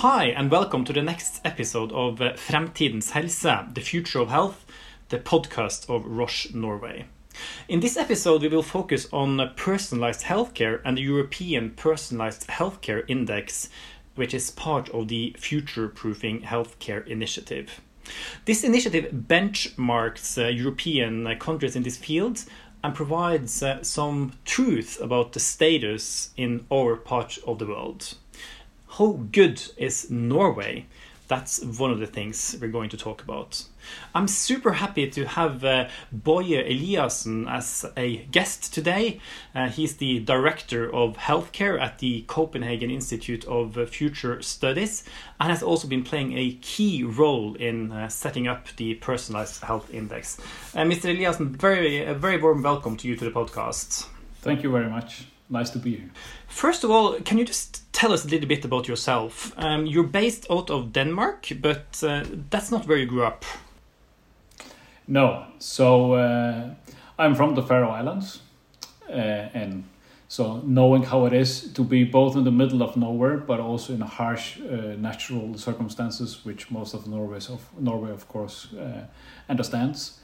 Hi, and welcome to the next episode of uh, Fremtidens helse, the future of health, the podcast of Roche Norway. In this episode, we will focus on personalized healthcare and the European Personalized Healthcare Index, which is part of the Future Proofing Healthcare Initiative. This initiative benchmarks uh, European uh, countries in this field and provides uh, some truth about the status in our part of the world. How good is Norway? That's one of the things we're going to talk about. I'm super happy to have uh, Bogi Eliasen as a guest today. Uh, he's the Director of Healthcare at the Copenhagen Institute of uh, Future Studies and has also been playing a key role in uh, setting up the Personalized Health Index. Uh, Mr. Eliasen, very, a very warm welcome to you to the podcast. Thank you very much. Nice to be here. First of all, can you just tell us a little bit about yourself? Um, you're based out of Denmark, but uh, that's not where you grew up. No, so uh, I'm from the Faroe Islands, uh, and so knowing how it is to be both in the middle of nowhere, but also in harsh uh, natural circumstances, which most of Norway, of Norway, of course, uh, understands.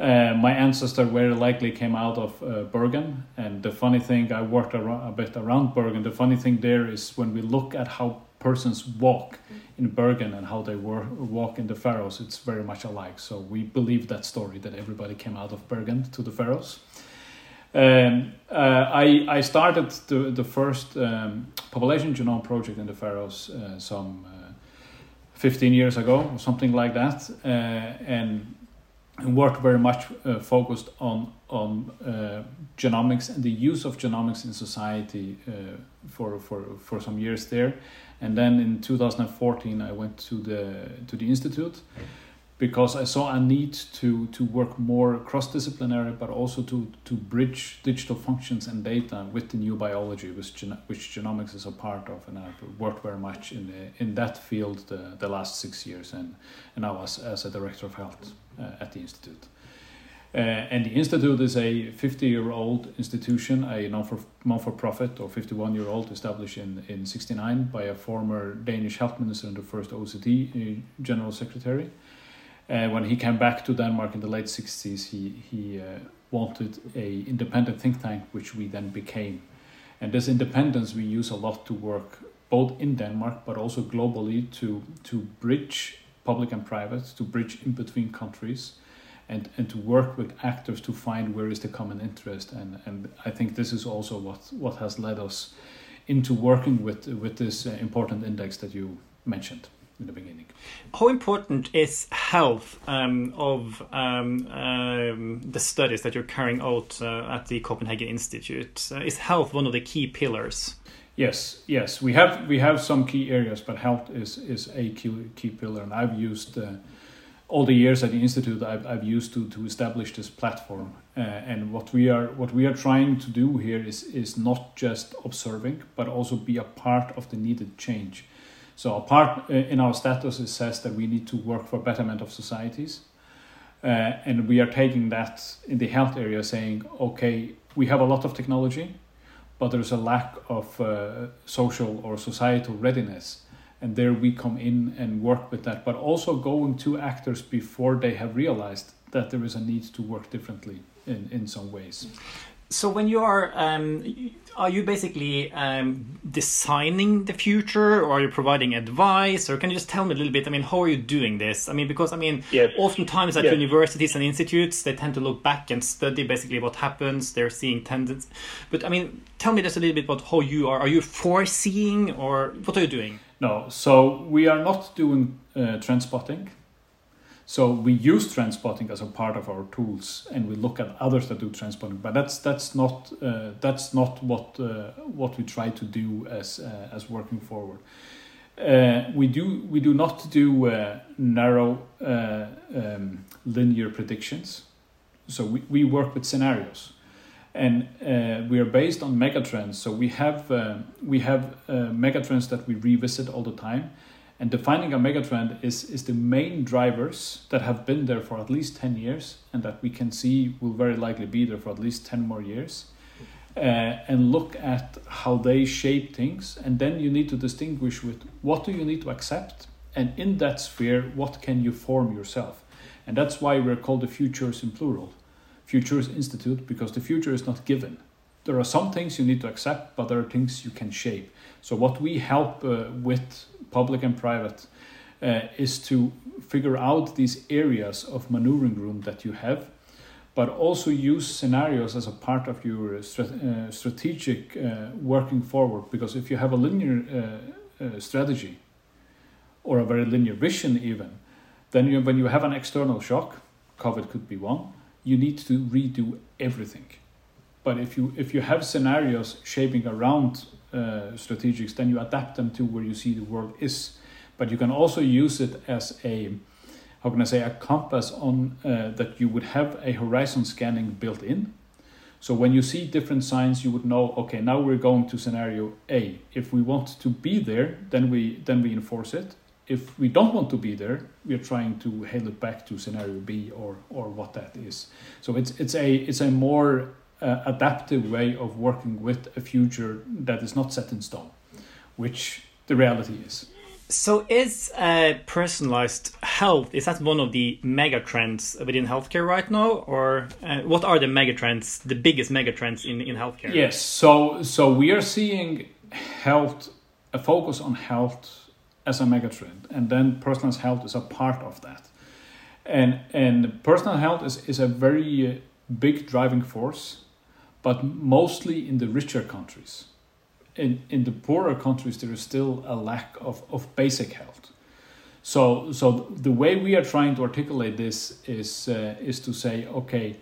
Uh, my ancestor very likely came out of uh, Bergen, and the funny thing, I worked around, a bit around Bergen. The funny thing there is when we look at how persons walk in Bergen and how they were, walk in the Faroes, it's very much alike. So we believe that story that everybody came out of Bergen to the Faroes. Um, uh, I, I started the, the first um, population genome project in the Faroes uh, some uh, 15 years ago, or something like that, uh, and and worked very much uh, focused on on uh, genomics and the use of genomics in society uh, for for for some years there, and then in 2014 I went to the to the institute because I saw a need to to work more cross disciplinary, but also to to bridge digital functions and data with the new biology, which which genomics is a part of, and I've worked very much in the, in that field the, the last six years, and and now as as a director of health uh, at the institute. Uh, and the institute is a 50 year old institution, a non for profit or 51 year old established in, in 69 by a former Danish health minister and the first OECD uh, general secretary. Uh, when he came back to Denmark in the late 60s, he, he uh, wanted a independent think tank, which we then became. And this independence we use a lot to work both in Denmark but also globally to, to bridge public and private, to bridge in between countries and, and to work with actors to find where is the common interest. And, and I think this is also what, what has led us into working with, with this uh, important index that you mentioned in the beginning. How important is health um, of um, um, the studies that you're carrying out uh, at the Copenhagen Institute? Uh, is health one of the key pillars? Yes, yes, we have we have some key areas, but health is is a key key pillar, and I've used. Uh, all the years at the institute I've, I've used to, to establish this platform uh, and what we are what we are trying to do here is is not just observing but also be a part of the needed change so a part uh, in our status it says that we need to work for betterment of societies. Uh, and we are taking that in the health area saying okay we have a lot of technology but there's a lack of uh, social or societal readiness. And there we come in and work with that but also going to actors before they have realized that there is a need to work differently in, in some ways so when you are um, are you basically um, designing the future or are you providing advice or can you just tell me a little bit i mean how are you doing this i mean because i mean yes. oftentimes at yes. universities and institutes they tend to look back and study basically what happens they're seeing tendencies but i mean tell me just a little bit about how you are are you foreseeing or what are you doing no so we are not doing uh, trend spotting so we use trend spotting as a part of our tools, and we look at others that do trend spotting. But that's that's not uh, that's not what uh, what we try to do as uh, as working forward. Uh, we do we do not do uh, narrow uh, um, linear predictions. So we, we work with scenarios, and we are based on megatrends. So we have we have megatrends that we revisit all the time and defining a megatrend is, is the main drivers that have been there for at least 10 years and that we can see will very likely be there for at least 10 more years. uh, and look at how they shape things, and then you need to distinguish with what do you need to accept, and in that sphere, what can you form yourself, and that's why we're called the Futures in plural, Futures Institute, because the future is not given. There are some things you need to accept, but there are things you can shape. So what we help uh, with public and private uh, is to figure out these areas of maneuvering room that you have, but also use scenarios as a part of your uh, strategic uh, working forward. Because if you have a linear uh, uh, strategy or a very linear vision, even, then you, when you have an external shock, COVID could be one, you need to redo everything. But if you if you have scenarios shaping around uh, strategics, then you adapt them to where you see the world is but you can also use it as a how can I say a compass on uh, that you would have a horizon scanning built in. So when you see different signs, you would know. Okay, now we're going to scenario A. If we want to be there, then we then we enforce it. If we don't want to be there, we are trying to hail it back to scenario B or or what that is. So it's it's a it's a more uh, adaptive way of working with a future that is not set in stone, which the reality is. So, is uh, personalized health is that one of the mega trends within healthcare right now, or uh, what are the mega trends, the biggest mega trends in in healthcare? Yes, so so we are seeing health, a focus on health as a mega trend, and then personalized health is a part of that, and and personal health is is a very uh, big driving force, but mostly in the richer countries in, in the poorer countries, there is still a lack of, of basic health. So, so the way we are trying to articulate this is uh, is to say, okay,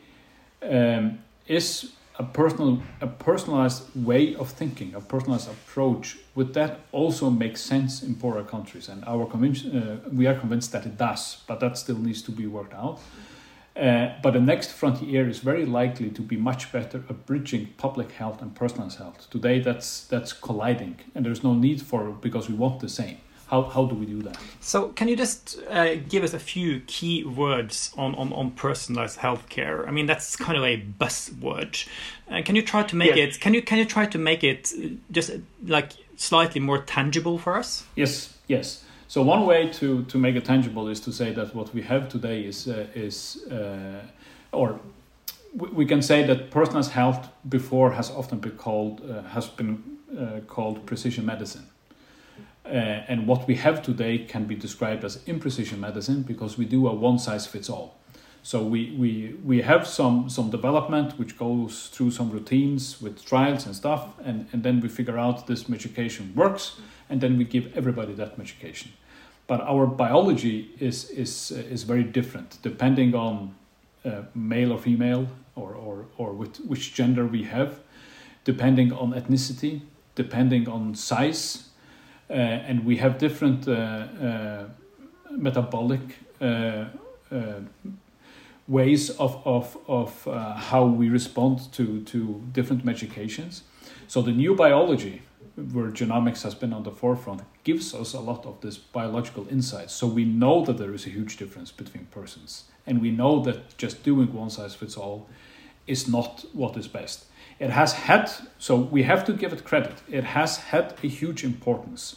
um, is a personal a personalized way of thinking, a personalized approach, would that also make sense in poorer countries? And our convinced, uh, we are convinced that it does, but that still needs to be worked out. Uh, but the next frontier is very likely to be much better at bridging public health and personal health. Today, that's that's colliding, and there's no need for it because we want the same. How, how do we do that? So, can you just uh, give us a few key words on, on, on personalized healthcare? I mean, that's kind of a buzzword. Uh, can you try to make it? Can you can you try to make it just like slightly more tangible for us? Yes, yes. So one way to, to make it tangible is to say that what we have today is uh, is uh, or we can say that personalized health before has often been called uh, has been uh, called precision medicine. Uh, and what we have today can be described as imprecision medicine because we do a one size fits all. So we, we, we have some, some development which goes through some routines with trials and stuff, and, and then we figure out this medication works, and then we give everybody that medication but our biology is is uh, is very different. Depending on uh, male or female or, or or with which gender we have depending on ethnicity depending on size uh, and we have different uh, uh metabolic uh, ways of of of how we respond to to different medications. So the new biology where genomics has been on the forefront gives us a lot of this biological insight. So we know that there is a huge difference between persons, and we know that just doing one size fits all is not what is best. It has had, so we have to give it credit, it has had a huge importance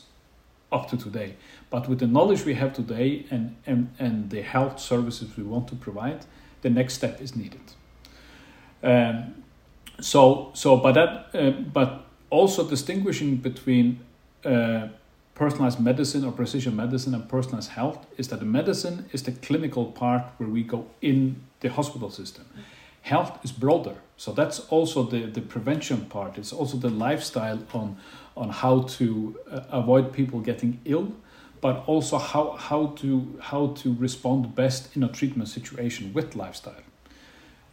up to today. But with the knowledge we have today and, and, and the health services we want to provide, the next step is needed. Um, so, so, but that, uh, but also distinguishing between uh, personalized medicine or precision medicine and personalized health is that the medicine is the clinical part where we go in the hospital system. Health is broader, so that's also the, the prevention part. It's also the lifestyle on on how to uh, avoid people getting ill, but also how how to how to respond best in a treatment situation with lifestyle.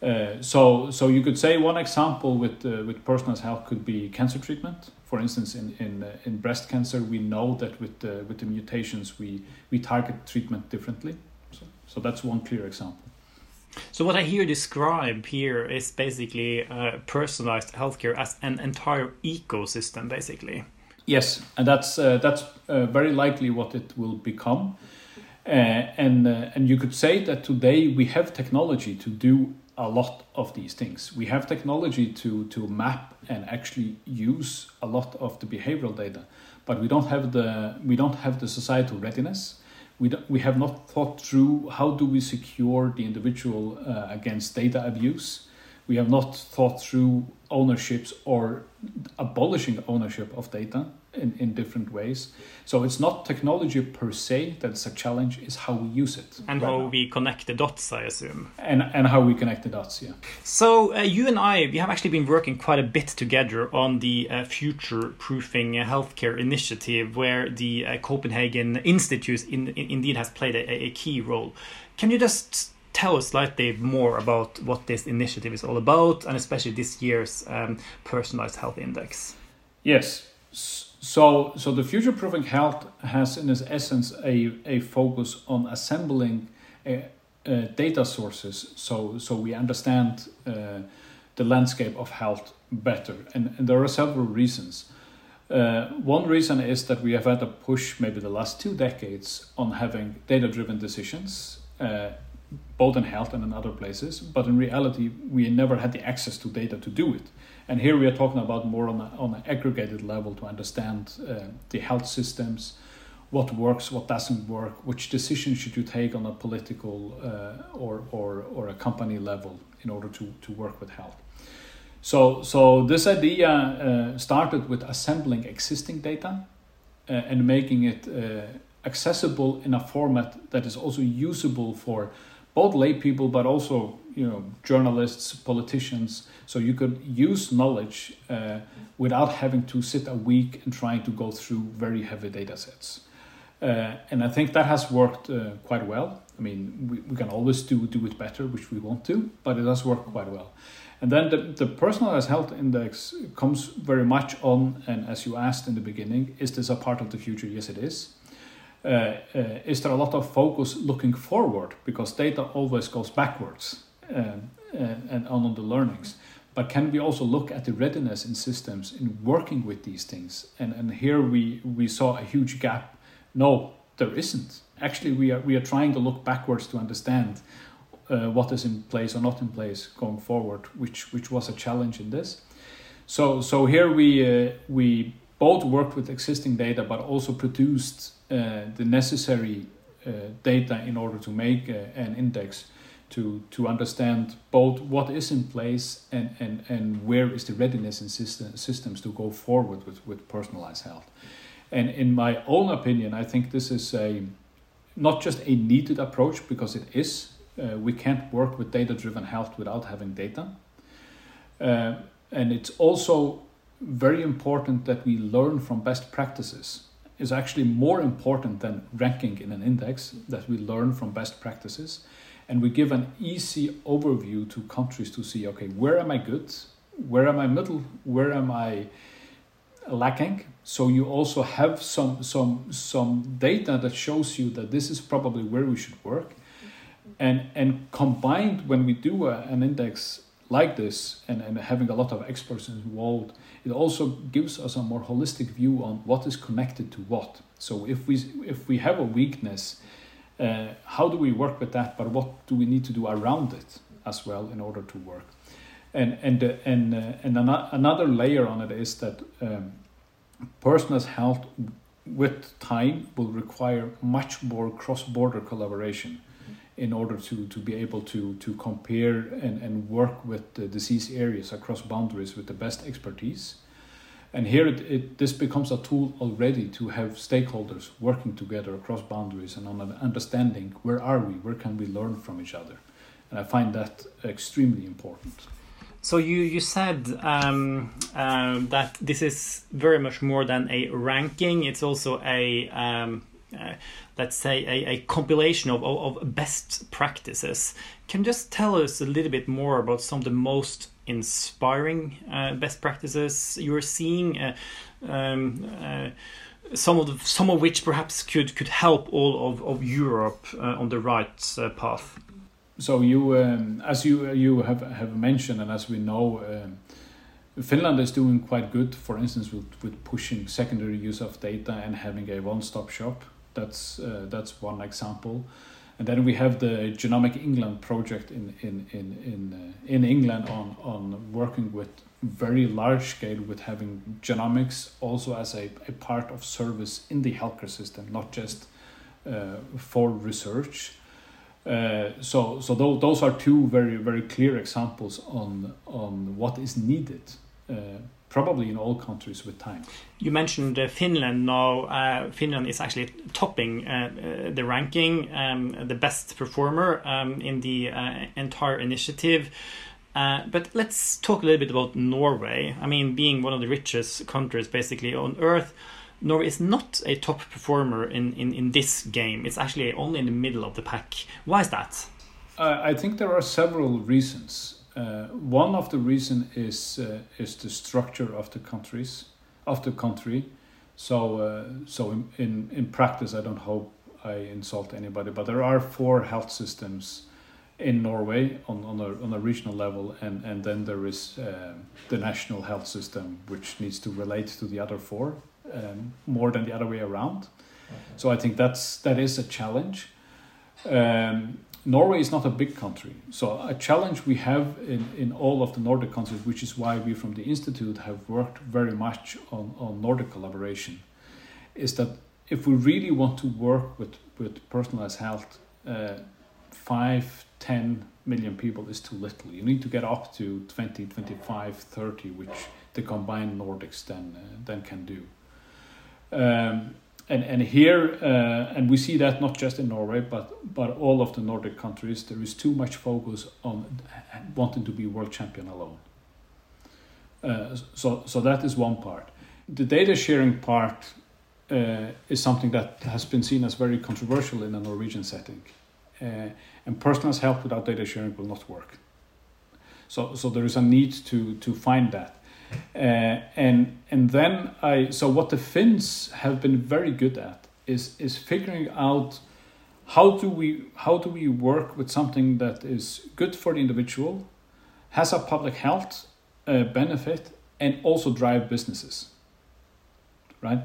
Uh, so, so you could say one example with uh, with personalized health could be cancer treatment. For instance, in in, uh, in breast cancer, we know that with the with the mutations, we we target treatment differently. So, so that's one clear example. So what I hear described here is basically uh, personalized healthcare as an entire ecosystem, basically. Yes, and that's uh, that's uh, very likely what it will become. Uh, and uh, and you could say that today we have technology to do a lot of these things. We have technology to to map and actually use a lot of the behavioral data, but we don't have the we don't have the societal readiness. We don't, we have not thought through how do we secure the individual uh, against data abuse. We have not thought through ownerships or abolishing ownership of data in, in different ways. So it's not technology per se that's a challenge, it's how we use it. And right how now. we connect the dots, I assume. And, and how we connect the dots, yeah. So uh, you and I, we have actually been working quite a bit together on the uh, future proofing healthcare initiative where the uh, Copenhagen Institute in, in, indeed has played a, a key role. Can you just tell us slightly more about what this initiative is all about and especially this year's um, personalized health index? Yes. So, so the future proofing health has, in its essence, a, a focus on assembling uh, uh, data sources, so so we understand uh, the landscape of health better, and, and there are several reasons. Uh, one reason is that we have had a push, maybe the last two decades, on having data-driven decisions, uh, both in health and in other places. But in reality, we never had the access to data to do it. And here we are talking about more on, a, on an aggregated level to understand uh, the health systems, what works, what doesn't work, which decisions should you take on a political uh, or, or, or a company level in order to, to work with health. So, so this idea uh, started with assembling existing data uh, and making it uh, accessible in a format that is also usable for both lay people but also you know journalists politicians so you could use knowledge uh, without having to sit a week and trying to go through very heavy data sets. Uh, and i think that has worked uh, quite well. I mean we, we can always do do it better which we want to but it does work quite well. And then the, the personalized health index comes very much on and as you asked in the beginning is this a part of the future? Yes it is. Uh, uh, is there a lot of focus looking forward? Because data always goes backwards and on the learnings. But can we also look at the readiness in systems in working with these things? And and here we we saw a huge gap. No there isn't. Actually we are we are trying to look backwards to understand uh, what is in place or not in place going forward which which was a challenge in this. So so here we uh, we both worked with existing data but also produced uh, the necessary uh, data in order to make uh, an index to to understand both what is in place and and and where is the readiness in system, systems to go forward with with personalized health. And in my own opinion i think this is a not just a needed approach because it is uh, we can't work with data driven health without having data. Uh, and it's also very important that we learn from best practices. Is actually more important than ranking in an index that we learn from best practices and we give an easy overview to countries to see okay where am i good? Where am i middle? Where am i lacking? So you also have some some some data that shows you that this is probably where we should work. And and combined when we do a, an index like this and, and having a lot of experts involved it also gives us a more holistic view on what is connected to what. So if we if we have a weakness, uh, how do we work with that? But what do we need to do around it as well in order to work? And and uh, and uh, and another layer on it is that um, personal health with time will require much more cross-border collaboration in order to, to be able to, to compare and, and work with the disease areas across boundaries with the best expertise. And here it, it, this becomes a tool already to have stakeholders working together across boundaries and on an understanding where are we, where can we learn from each other. And I find that extremely important. So you you said um, uh, that this is very much more than a ranking. It's also a um, uh, let's say a, a compilation of, of, of, best practices. Can you just tell us a little bit more about some of the most inspiring uh, best practices you're seeing? Uh, um, uh, some of the, some of which perhaps could could help all of, of Europe uh, on the right uh, path. So you, um, as you you have have mentioned, and as we know. Um, Finland is doing quite good, for instance, with, with pushing secondary use of data and having a one-stop shop that's that's one example. And then we have the Genomic England project in in in in, uh, in England on on working with very large scale with having genomics also as a, a part of service in the healthcare system, not just uh, for research. Uh, so so th- those are two very very clear examples on on what is needed. Probably in all countries with time. You mentioned uh, Finland now. Uh, Finland is actually topping uh, uh the ranking, um, the best performer um, in the uh, entire initiative. Uh, but let's talk a little bit about Norway. I mean, being one of the richest countries basically on earth, Norway is not a top performer in, in, in this game. It's actually only in the middle of the pack. Why is that? I think there are several reasons. Uh, one of the reason is uh, is the structure of the countries of the country. So uh, so in, in in practice, I don't hope I insult anybody, but there are four health systems in Norway on on a on a regional level, and and then there is uh, the national health system, which needs to relate to the other four um, more than the other way around. Okay. So I think that's that is a challenge. Um, Norway is not a big country. So, a challenge we have in, in all of the Nordic countries, which is why we from the Institute have worked very much on, on Nordic collaboration, is that if we really want to work with, with personalized health, uh, 5, 10 million people is too little. You need to get up to 20, 25, 30, which the combined Nordics then, uh, then can do. Um, and and here uh, and we see that not just in Norway but but all of the Nordic countries there is too much focus on wanting to be world champion alone. Uh, so so that is one part. The data sharing part uh, is something that has been seen as very controversial in a Norwegian setting, uh, and personal health without data sharing will not work. So so there is a need to to find that. Uh, and and then I so what the Finns have been very good at is is figuring out how do we how do we work with something that is good for the individual, has a public health uh, benefit, and also drive businesses. Right,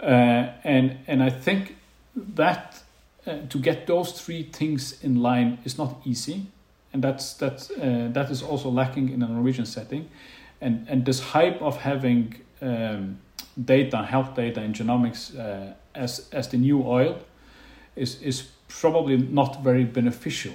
uh, and and I think that uh, to get those three things in line is not easy, and that's that uh, that is also lacking in a Norwegian setting and and this hype of having um, data, health data, and genomics uh, as as the new oil is is probably not very beneficial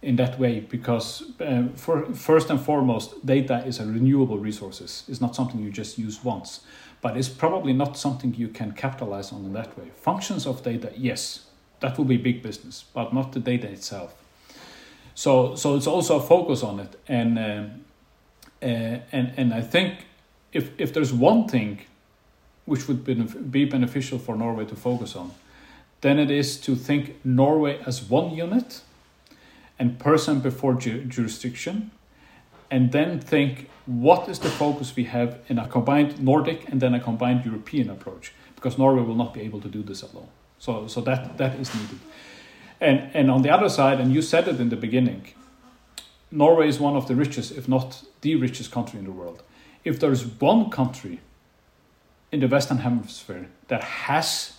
in that way because uh, for first and foremost data is a renewable resources. It's not something you just use once but it's probably not something you can capitalize on in that way. Functions of data yes that will be big business but not the data itself. So so it's also a focus on it. And um, Uh, and and I think if if there's one thing which would be beneficial for Norway to focus on, then it is to think Norway as one unit and person before ju jurisdiction, and then think what is the focus we have in a combined Nordic and then a combined European approach, because Norway will not be able to do this alone. So, so that, that is needed. And, and on the other side, and you said it in the beginning, Norway is one of the richest, if not the richest country in the world. If there is one country in the Western Hemisphere that has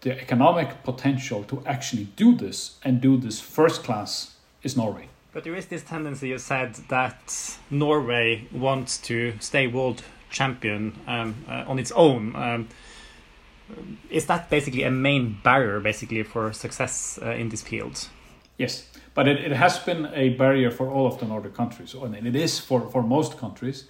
the economic potential to actually do this and do this first class, is Norway. But there is this tendency, you said, that Norway wants to stay world champion um, uh, on its own. Um, is that basically a main barrier, basically, for success uh, in this field? Yes, but it, it has been a barrier for all of the Nordic countries, and it is for, for most countries.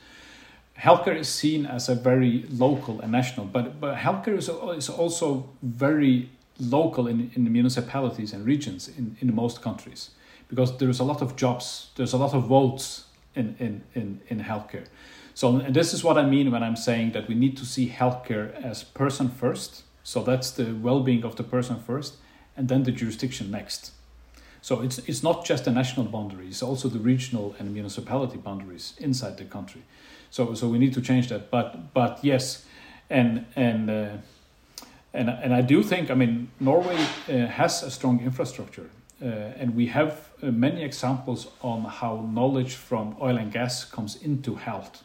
Healthcare is seen as a very local and national, but, but healthcare is, is also very local in, in the municipalities and regions in, in most countries because there's a lot of jobs, there's a lot of votes in, in, in, in healthcare. So, and this is what I mean when I'm saying that we need to see healthcare as person first. So that's the well being of the person first, and then the jurisdiction next. So it's it's not just the national boundaries, it's also the regional and municipality boundaries inside the country. So so we need to change that. But but yes, and and uh, and and I do think I mean Norway uh, has a strong infrastructure, uh, and we have uh, many examples on how knowledge from oil and gas comes into health,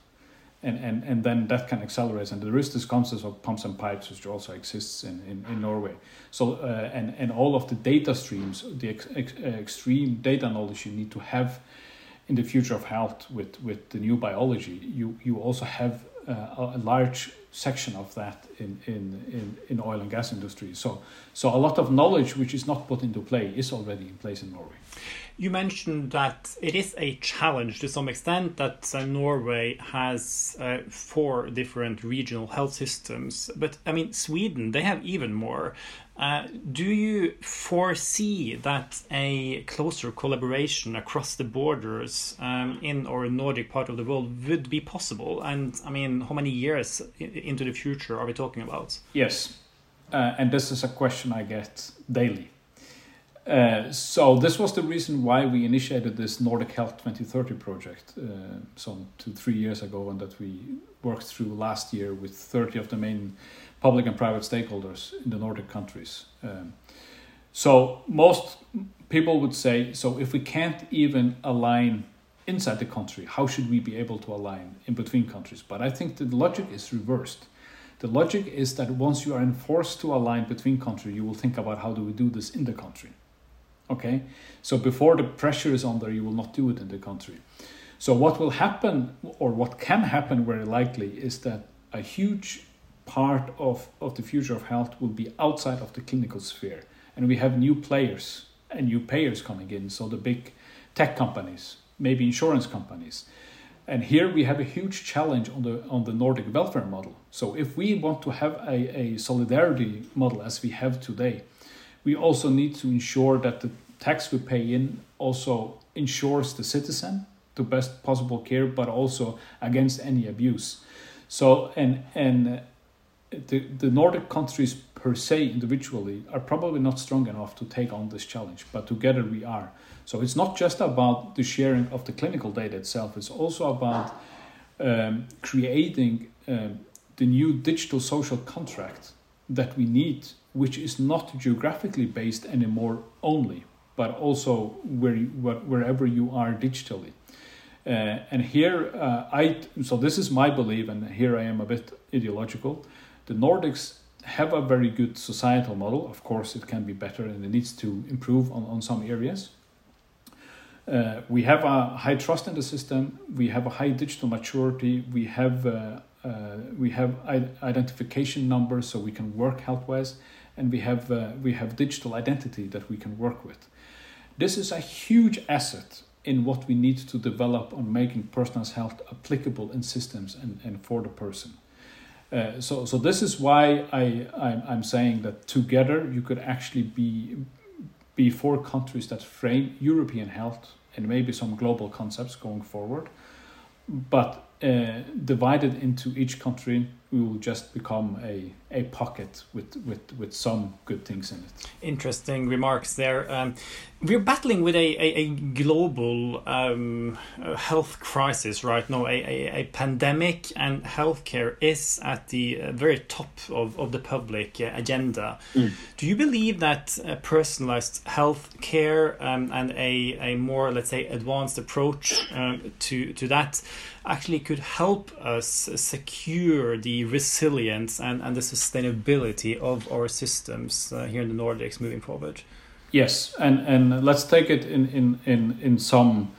and, and, and then that can accelerate. And there is this concept of pumps and pipes, which also exists in, in, in Norway. So, uh, and, and all of the data streams, the ex, ex, uh, extreme data knowledge you need to have in the future of health with, with the new biology, you, you also have uh, a large section of that in, in, in, in oil and gas industry. So, so a lot of knowledge which is not put into play is already in place in Norway. You mentioned that it is a challenge to some extent that uh, Norway has uh, four different regional health systems, but I mean Sweden they have even more. Uh, do you foresee that a closer collaboration across the borders um, in our Nordic part of the world would be possible? And I mean, how many years into the future are we talking about? Yes, uh, and this is a question I get daily. Uh, so this was the reason why we initiated this Nordic Health 2030 project uh, some two three years ago, and that we worked through last year with 30 of the main public and private stakeholders in the Nordic countries. Um, so most people would say, so if we can't even align inside the country, how should we be able to align in between countries? But I think the logic is reversed. The logic is that once you are enforced to align between countries, you will think about how do we do this in the country. Okay, so before the pressure is on there, you will not do it in the country. So what will happen, or what can happen very likely, is that a huge part of, of the future of health will be outside of the clinical sphere. And we have new players and new payers coming in. So the big tech companies, maybe insurance companies. And here we have a huge challenge on the on the Nordic welfare model. So if we want to have a, a solidarity model as we have today, we also need to ensure that the tax we pay in also ensures the citizen to best possible care, but also against any abuse. So and and the, the Nordic countries per se individually are probably not strong enough to take on this challenge, but together we are. So it's not just about the sharing of the clinical data itself, it's also about um, creating um, the new digital social contract that we need, which is not geographically based anymore only, but also where, wherever you are digitally. Uh, and here, uh, I so this is my belief, and here I am a bit ideological the Nordics have a very good societal model. Of course, it can be better and it needs to improve on, on some areas. Uh, we have a high trust in the system. We have a high digital maturity. We have uh, uh, we have identification numbers so we can work health-wise, and we have uh, we have digital identity that we can work with. This is a huge asset in what we need to develop on making personal health applicable in systems and, and for the person. Uh, so, so this is why I, I'm, I'm saying that together you could actually be, be four countries that frame European health and maybe some global concepts going forward. But uh, divided into each country, we will just become a, a pocket with, with, with some good things in it. Interesting remarks there. Um, we're battling with a, a, a global um, health crisis right now, a, a, a, pandemic, and healthcare is at the uh, very top of, of the public uh, agenda. Mm. Do you believe that uh, personalized health care um, and a, a more, let's say, advanced approach um, to, to that actually could help us secure the resilience and, and the sustainability of our systems uh, here in the Nordics moving forward? Yes, and, and let's take it in, in, in, in some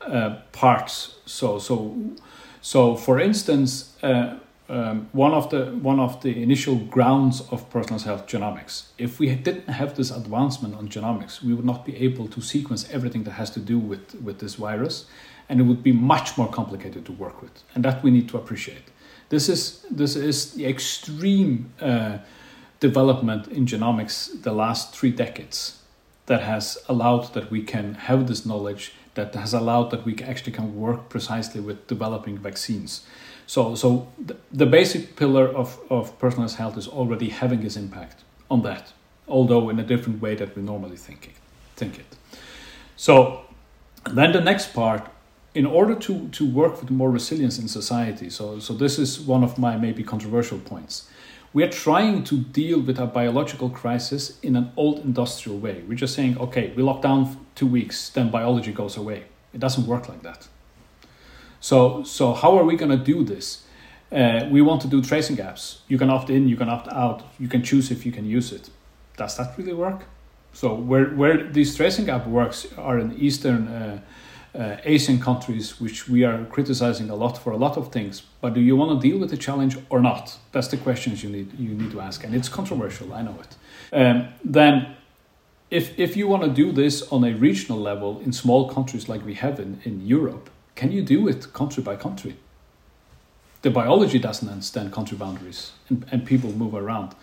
uh, parts. So, so, so for instance, uh, um, one of the one of the initial grounds of personal health genomics. If we didn't have this advancement on genomics, we would not be able to sequence everything that has to do with with this virus, and it would be much more complicated to work with, and that we need to appreciate. This is this is the extreme uh, development in genomics the last three decades that has allowed that we can have this knowledge that has allowed that we actually can work precisely with developing vaccines. So, so the, the basic pillar of, of personalized health is already having its impact on that, although in a different way that we normally think it. Think it. So then the next part in order to, to work with more resilience in society, so, so this is one of my maybe controversial points. We are trying to deal with a biological crisis in an old industrial way. We're just saying, okay, we lock down two weeks, then biology goes away. It doesn't work like that. So, so how are we going to do this? Uh, we want to do tracing apps. You can opt in, you can opt out. You can choose if you can use it. Does that really work? So where where this tracing app works are in Eastern uh, uh, Asian countries, which we are criticizing a lot for a lot of things. But do you want to deal with the challenge or not? That's the questions you need you need to ask, and it's controversial. I know it. Um, then, if if you want to do this on a regional level in small countries like we have in, in Europe, can you do it country by country? The biology doesn't understand country boundaries, and, and people move around.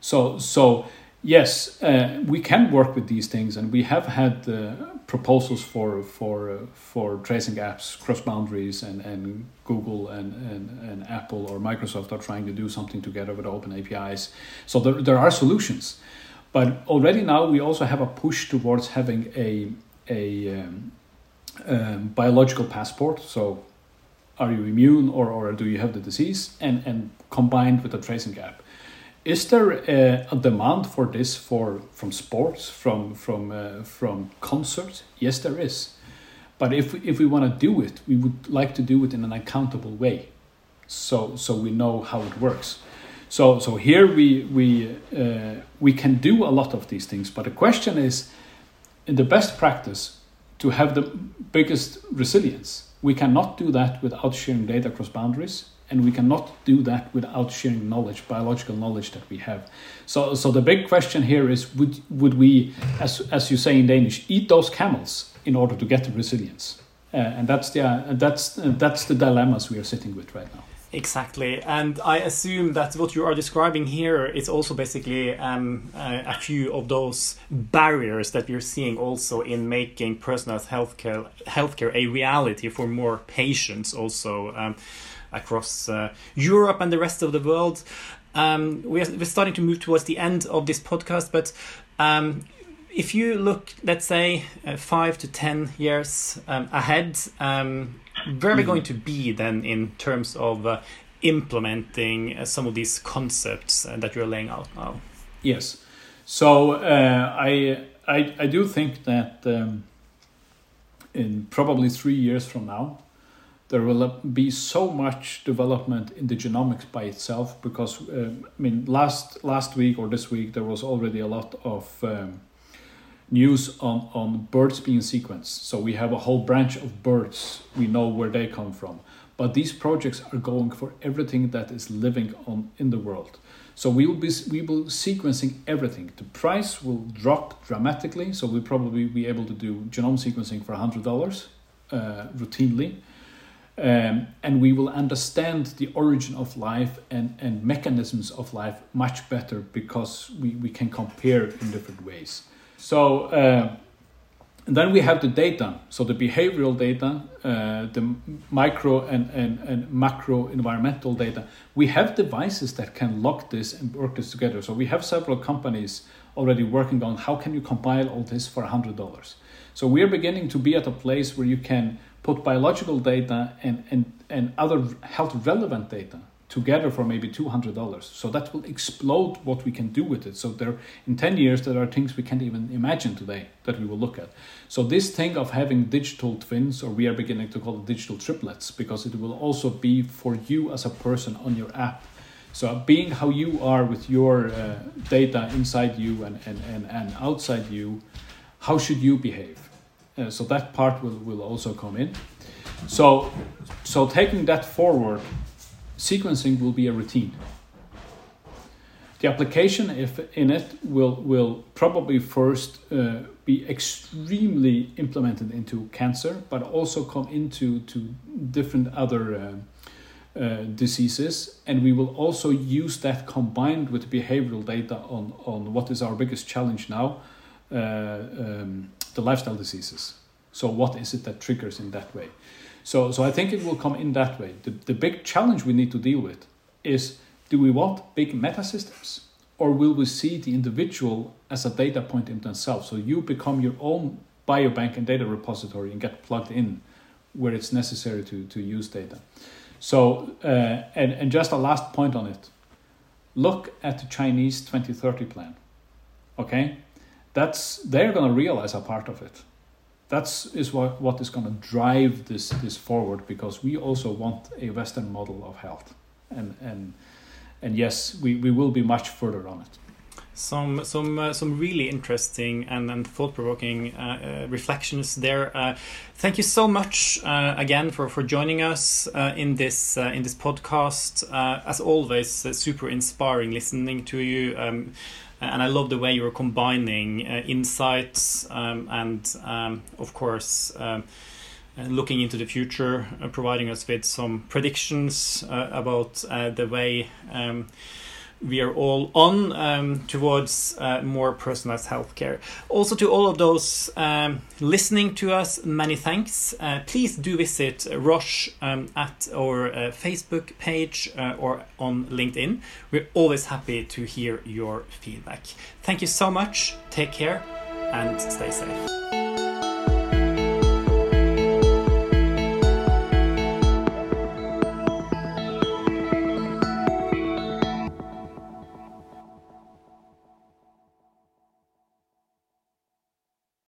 So so yes, uh, we can work with these things, and we have had uh, proposals for for uh, for tracing apps cross boundaries, and, and Google and, and, and Apple or Microsoft are trying to do something together with open APIs. So there, there are solutions, but already now we also have a push towards having a a um, um, biological passport. So are you immune or, or do you have the disease and, and combined with a tracing app is there a, a, demand for this for from sports, from from uh, from concerts? Yes, there is. But if if we want to do it, we would like to do it in an accountable way, so so we know how it works. So so here we we uh, we can do a lot of these things. But the question is, in the best practice, to have the biggest resilience, we cannot do that without sharing data across boundaries and we cannot do that without sharing knowledge, biological knowledge that we have. So, so the big question here is: Would would we, as as you say in Danish, eat those camels in order to get the resilience? Uh, and that's the uh, that's uh, that's the dilemmas we are sitting with right now. Exactly, and I assume that what you are describing here is also basically um, uh, a few of those barriers that we're seeing also in making personalized healthcare healthcare a reality for more patients. Also. Um, across uh, Europe and the rest of the world. Um, we're, we're starting to move towards the end of this podcast, but um, if you look, let's say, uh, five to ten years um, ahead, um, where are we mm-hmm. going to be then in terms of uh, implementing uh, some of these concepts uh, that you're laying out now? Yes. So uh, I, I I do think that um, in probably three years from now, there will be so much development in the genomics by itself because uh, I mean last last week or this week there was already a lot of um, news on on birds being sequenced. So we have a whole branch of birds. We know where they come from. But these projects are going for everything that is living on in the world. So we will be we will sequencing everything. The price will drop dramatically. So we'll probably be able to do genome sequencing for hundred dollars uh, routinely um, and we will understand the origin of life and, and mechanisms of life much better because we, we can compare in different ways. So uh, then we have the data, so the behavioral data, uh, the micro and, and, and macro environmental data. We have devices that can lock this and work this together. So we have several companies already working on how can you compile all this for $100. So we are beginning to be at a place where you can put biological data and, and, and other health relevant data together for maybe $200 so that will explode what we can do with it. So there in 10 years there are things we can't even imagine today that we will look at. So this thing of having digital twins or we are beginning to call it digital triplets because it will also be for you as a person on your app. So being how you are with your uh, data inside you and, and, and, and outside you how should you behave uh, so that part will, will also come in. So, so taking that forward, sequencing will be a routine. The application if in it will, will probably first uh, be extremely implemented into cancer, but also come into to different other uh, uh, diseases. And we will also use that combined with behavioral data on, on what is our biggest challenge now, uh, um, the lifestyle diseases. So what is it that triggers in that way? So, so I think it will come in that way. The, the big challenge we need to deal with is do we want big meta systems or will we see the individual as a data point in themselves? So you become your own biobank and data repository and get plugged in where it's necessary to, to use data. So, uh, and, and just a last point on it. Look at the Chinese 2030 plan. Okay? That's they're going to realize a part of it that's is what what is going to drive this this forward because we also want a Western model of health, and and and yes, we, we will be much further on it some some uh, some really interesting and, and thought provoking uh, uh, reflections there. Uh, thank you so much uh, again for, for joining us uh, in this in this podcast. as always, super inspiring listening to you. Um, and I love the way you're combining insights um, and, um, of course, um, looking into the future, providing us with some predictions about the way um, we are all on um, towards uh, more personalized healthcare. Also, to all of those um, listening to us, many thanks. Uh, please do visit Roche um, at our uh, Facebook page uh, or on LinkedIn. We're always happy to hear your feedback. Thank you so much. Take care and stay safe.